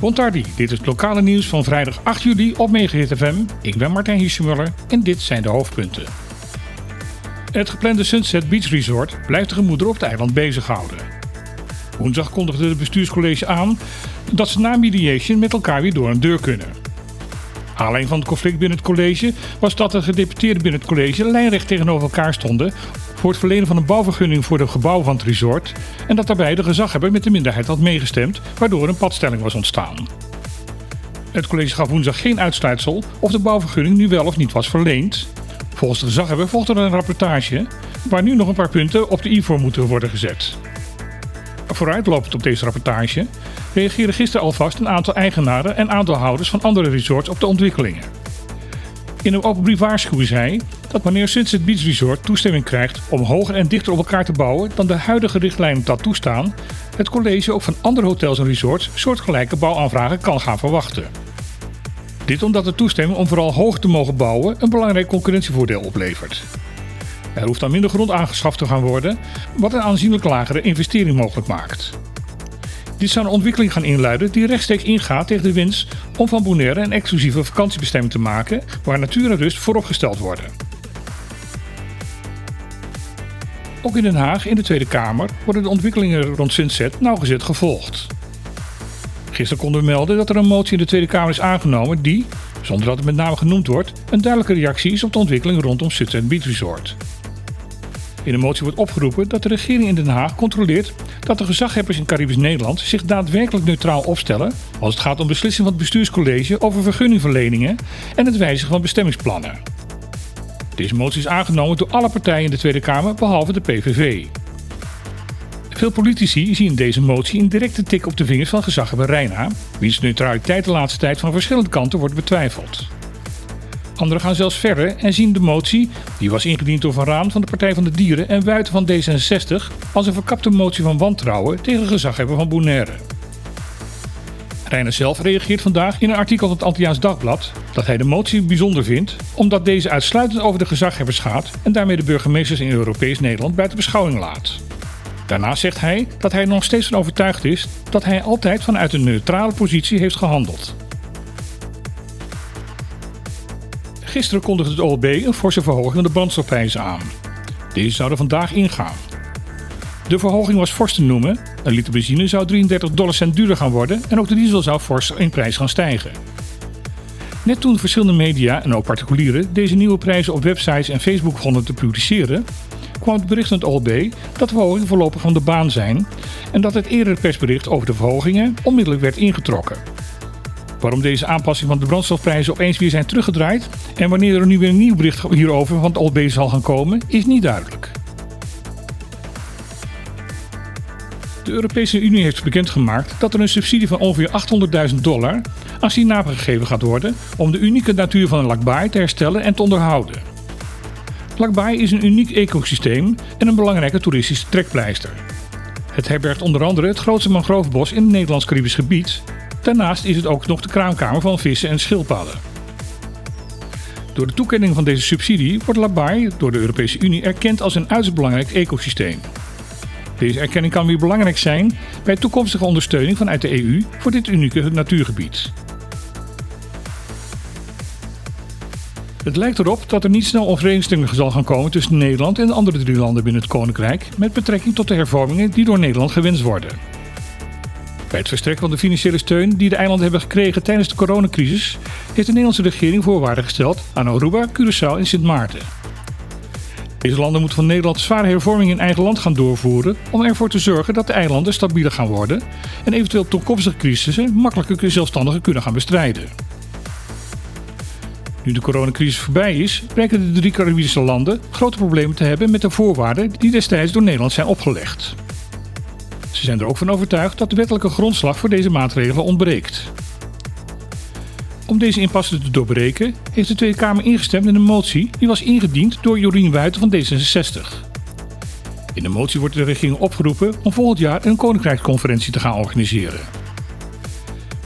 Bontardi, dit is het lokale nieuws van vrijdag 8 juli op Megahit FM. Ik ben Martijn Hiesemuller en dit zijn de hoofdpunten. Het geplande Sunset Beach Resort blijft de gemoeder op het eiland bezighouden. Woensdag kondigde het bestuurscollege aan dat ze na mediation met elkaar weer door een deur kunnen. Alleen van het conflict binnen het college was dat de gedeputeerden binnen het college lijnrecht tegenover elkaar stonden voor het verlenen van een bouwvergunning voor de gebouw van het resort en dat daarbij de gezaghebber met de minderheid had meegestemd, waardoor een padstelling was ontstaan. Het college gaf woensdag geen uitsluitsel of de bouwvergunning nu wel of niet was verleend. Volgens de gezaghebber volgde er een rapportage waar nu nog een paar punten op de i voor moeten worden gezet. Vooruitlopend op deze rapportage reageerden gisteren alvast een aantal eigenaren en aandeelhouders van andere resorts op de ontwikkelingen. In een open brief waarschuwen zij dat wanneer Sunset Beach Resort toestemming krijgt om hoger en dichter op elkaar te bouwen dan de huidige richtlijnen dat toestaan, het college ook van andere hotels en resorts soortgelijke bouwaanvragen kan gaan verwachten. Dit omdat de toestemming om vooral hoog te mogen bouwen een belangrijk concurrentievoordeel oplevert. Er hoeft dan minder grond aangeschaft te gaan worden, wat een aanzienlijk lagere investering mogelijk maakt. Dit zou een ontwikkeling gaan inluiden die rechtstreeks ingaat tegen de wens om van Bonaire een exclusieve vakantiebestemming te maken waar natuur en rust vooropgesteld worden. Ook in Den Haag, in de Tweede Kamer, worden de ontwikkelingen rond Sunset nauwgezet gevolgd. Gisteren konden we melden dat er een motie in de Tweede Kamer is aangenomen die, zonder dat het met name genoemd wordt, een duidelijke reactie is op de ontwikkeling rondom Sunset Beach Resort. In de motie wordt opgeroepen dat de regering in Den Haag controleert dat de gezaghebbers in Caribisch Nederland zich daadwerkelijk neutraal opstellen als het gaat om beslissingen van het bestuurscollege over vergunningverleningen en het wijzigen van bestemmingsplannen. Deze motie is aangenomen door alle partijen in de Tweede Kamer behalve de PVV. Veel politici zien deze motie een directe tik op de vingers van gezaghebber Reina, wiens neutraliteit de laatste tijd van verschillende kanten wordt betwijfeld. Anderen gaan zelfs verder en zien de motie, die was ingediend door Van Raam van de Partij van de Dieren en Wuiten van D66, als een verkapte motie van wantrouwen tegen gezaghebber van Bonaire. Reiner zelf reageert vandaag in een artikel op het Antiaans Dagblad dat hij de motie bijzonder vindt omdat deze uitsluitend over de gezaghebbers gaat en daarmee de burgemeesters in Europees Nederland buiten beschouwing laat. Daarnaast zegt hij dat hij nog steeds van overtuigd is dat hij altijd vanuit een neutrale positie heeft gehandeld. Gisteren kondigde het OLB een forse verhoging van de brandstofprijzen aan. Deze zouden vandaag ingaan. De verhoging was fors te noemen. Een liter benzine zou 33 dollarcent duurder gaan worden en ook de diesel zou fors in prijs gaan stijgen. Net toen verschillende media en ook particulieren deze nieuwe prijzen op websites en Facebook begonnen te publiceren, kwam het bericht van het OLB dat de verhogingen voorlopig van de baan zijn en dat het eerdere persbericht over de verhogingen onmiddellijk werd ingetrokken. Waarom deze aanpassing van de brandstofprijzen opeens weer zijn teruggedraaid en wanneer er nu weer een nieuw bericht hierover van het OLB zal gaan komen, is niet duidelijk. De Europese Unie heeft bekendgemaakt dat er een subsidie van ongeveer 800.000 dollar aan Sinape gegeven gaat worden om de unieke natuur van Lakbaai te herstellen en te onderhouden. Lakbaai is een uniek ecosysteem en een belangrijke toeristische trekpleister. Het herbergt onder andere het grootste mangrovebos in het Nederlands-Caribisch gebied. Daarnaast is het ook nog de kraamkamer van vissen en schildpadden. Door de toekenning van deze subsidie wordt Lakbaai door de Europese Unie erkend als een uiterst belangrijk ecosysteem. Deze erkenning kan weer belangrijk zijn bij toekomstige ondersteuning vanuit de EU voor dit unieke natuurgebied. Het lijkt erop dat er niet snel overeenstemming zal gaan komen tussen Nederland en de andere drie landen binnen het Koninkrijk met betrekking tot de hervormingen die door Nederland gewenst worden. Bij het verstrekken van de financiële steun die de eilanden hebben gekregen tijdens de coronacrisis heeft de Nederlandse regering voorwaarden gesteld aan Aruba, Curaçao en Sint Maarten. Deze landen moeten van Nederland zware hervormingen in eigen land gaan doorvoeren om ervoor te zorgen dat de eilanden stabieler gaan worden en eventueel toekomstige crisissen makkelijker zelfstandiger kunnen gaan bestrijden. Nu de coronacrisis voorbij is, blijken de drie Caribische landen grote problemen te hebben met de voorwaarden die destijds door Nederland zijn opgelegd. Ze zijn er ook van overtuigd dat de wettelijke grondslag voor deze maatregelen ontbreekt. Om deze impasse te doorbreken heeft de Tweede Kamer ingestemd in een motie die was ingediend door Jorien Wuiten van D66. In de motie wordt de regering opgeroepen om volgend jaar een koninkrijksconferentie te gaan organiseren.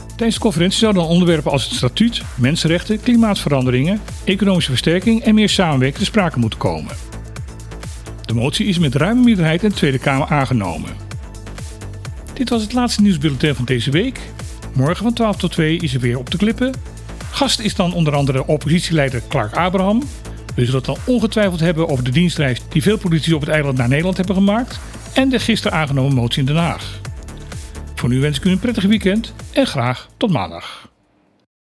Tijdens de conferentie zouden onderwerpen als het statuut, mensenrechten, klimaatveranderingen, economische versterking en meer samenwerking te sprake moeten komen. De motie is met ruime meerderheid in de Tweede Kamer aangenomen. Dit was het laatste nieuwsbulletin van deze week. Morgen van 12 tot 2 is er weer op de klippen. Gast is dan onder andere oppositieleider Clark Abraham. We zullen het dan ongetwijfeld hebben over de dienstreis die veel politici op het eiland naar Nederland hebben gemaakt. En de gisteren aangenomen motie in Den Haag. Voor nu wens ik u een prettig weekend en graag tot maandag.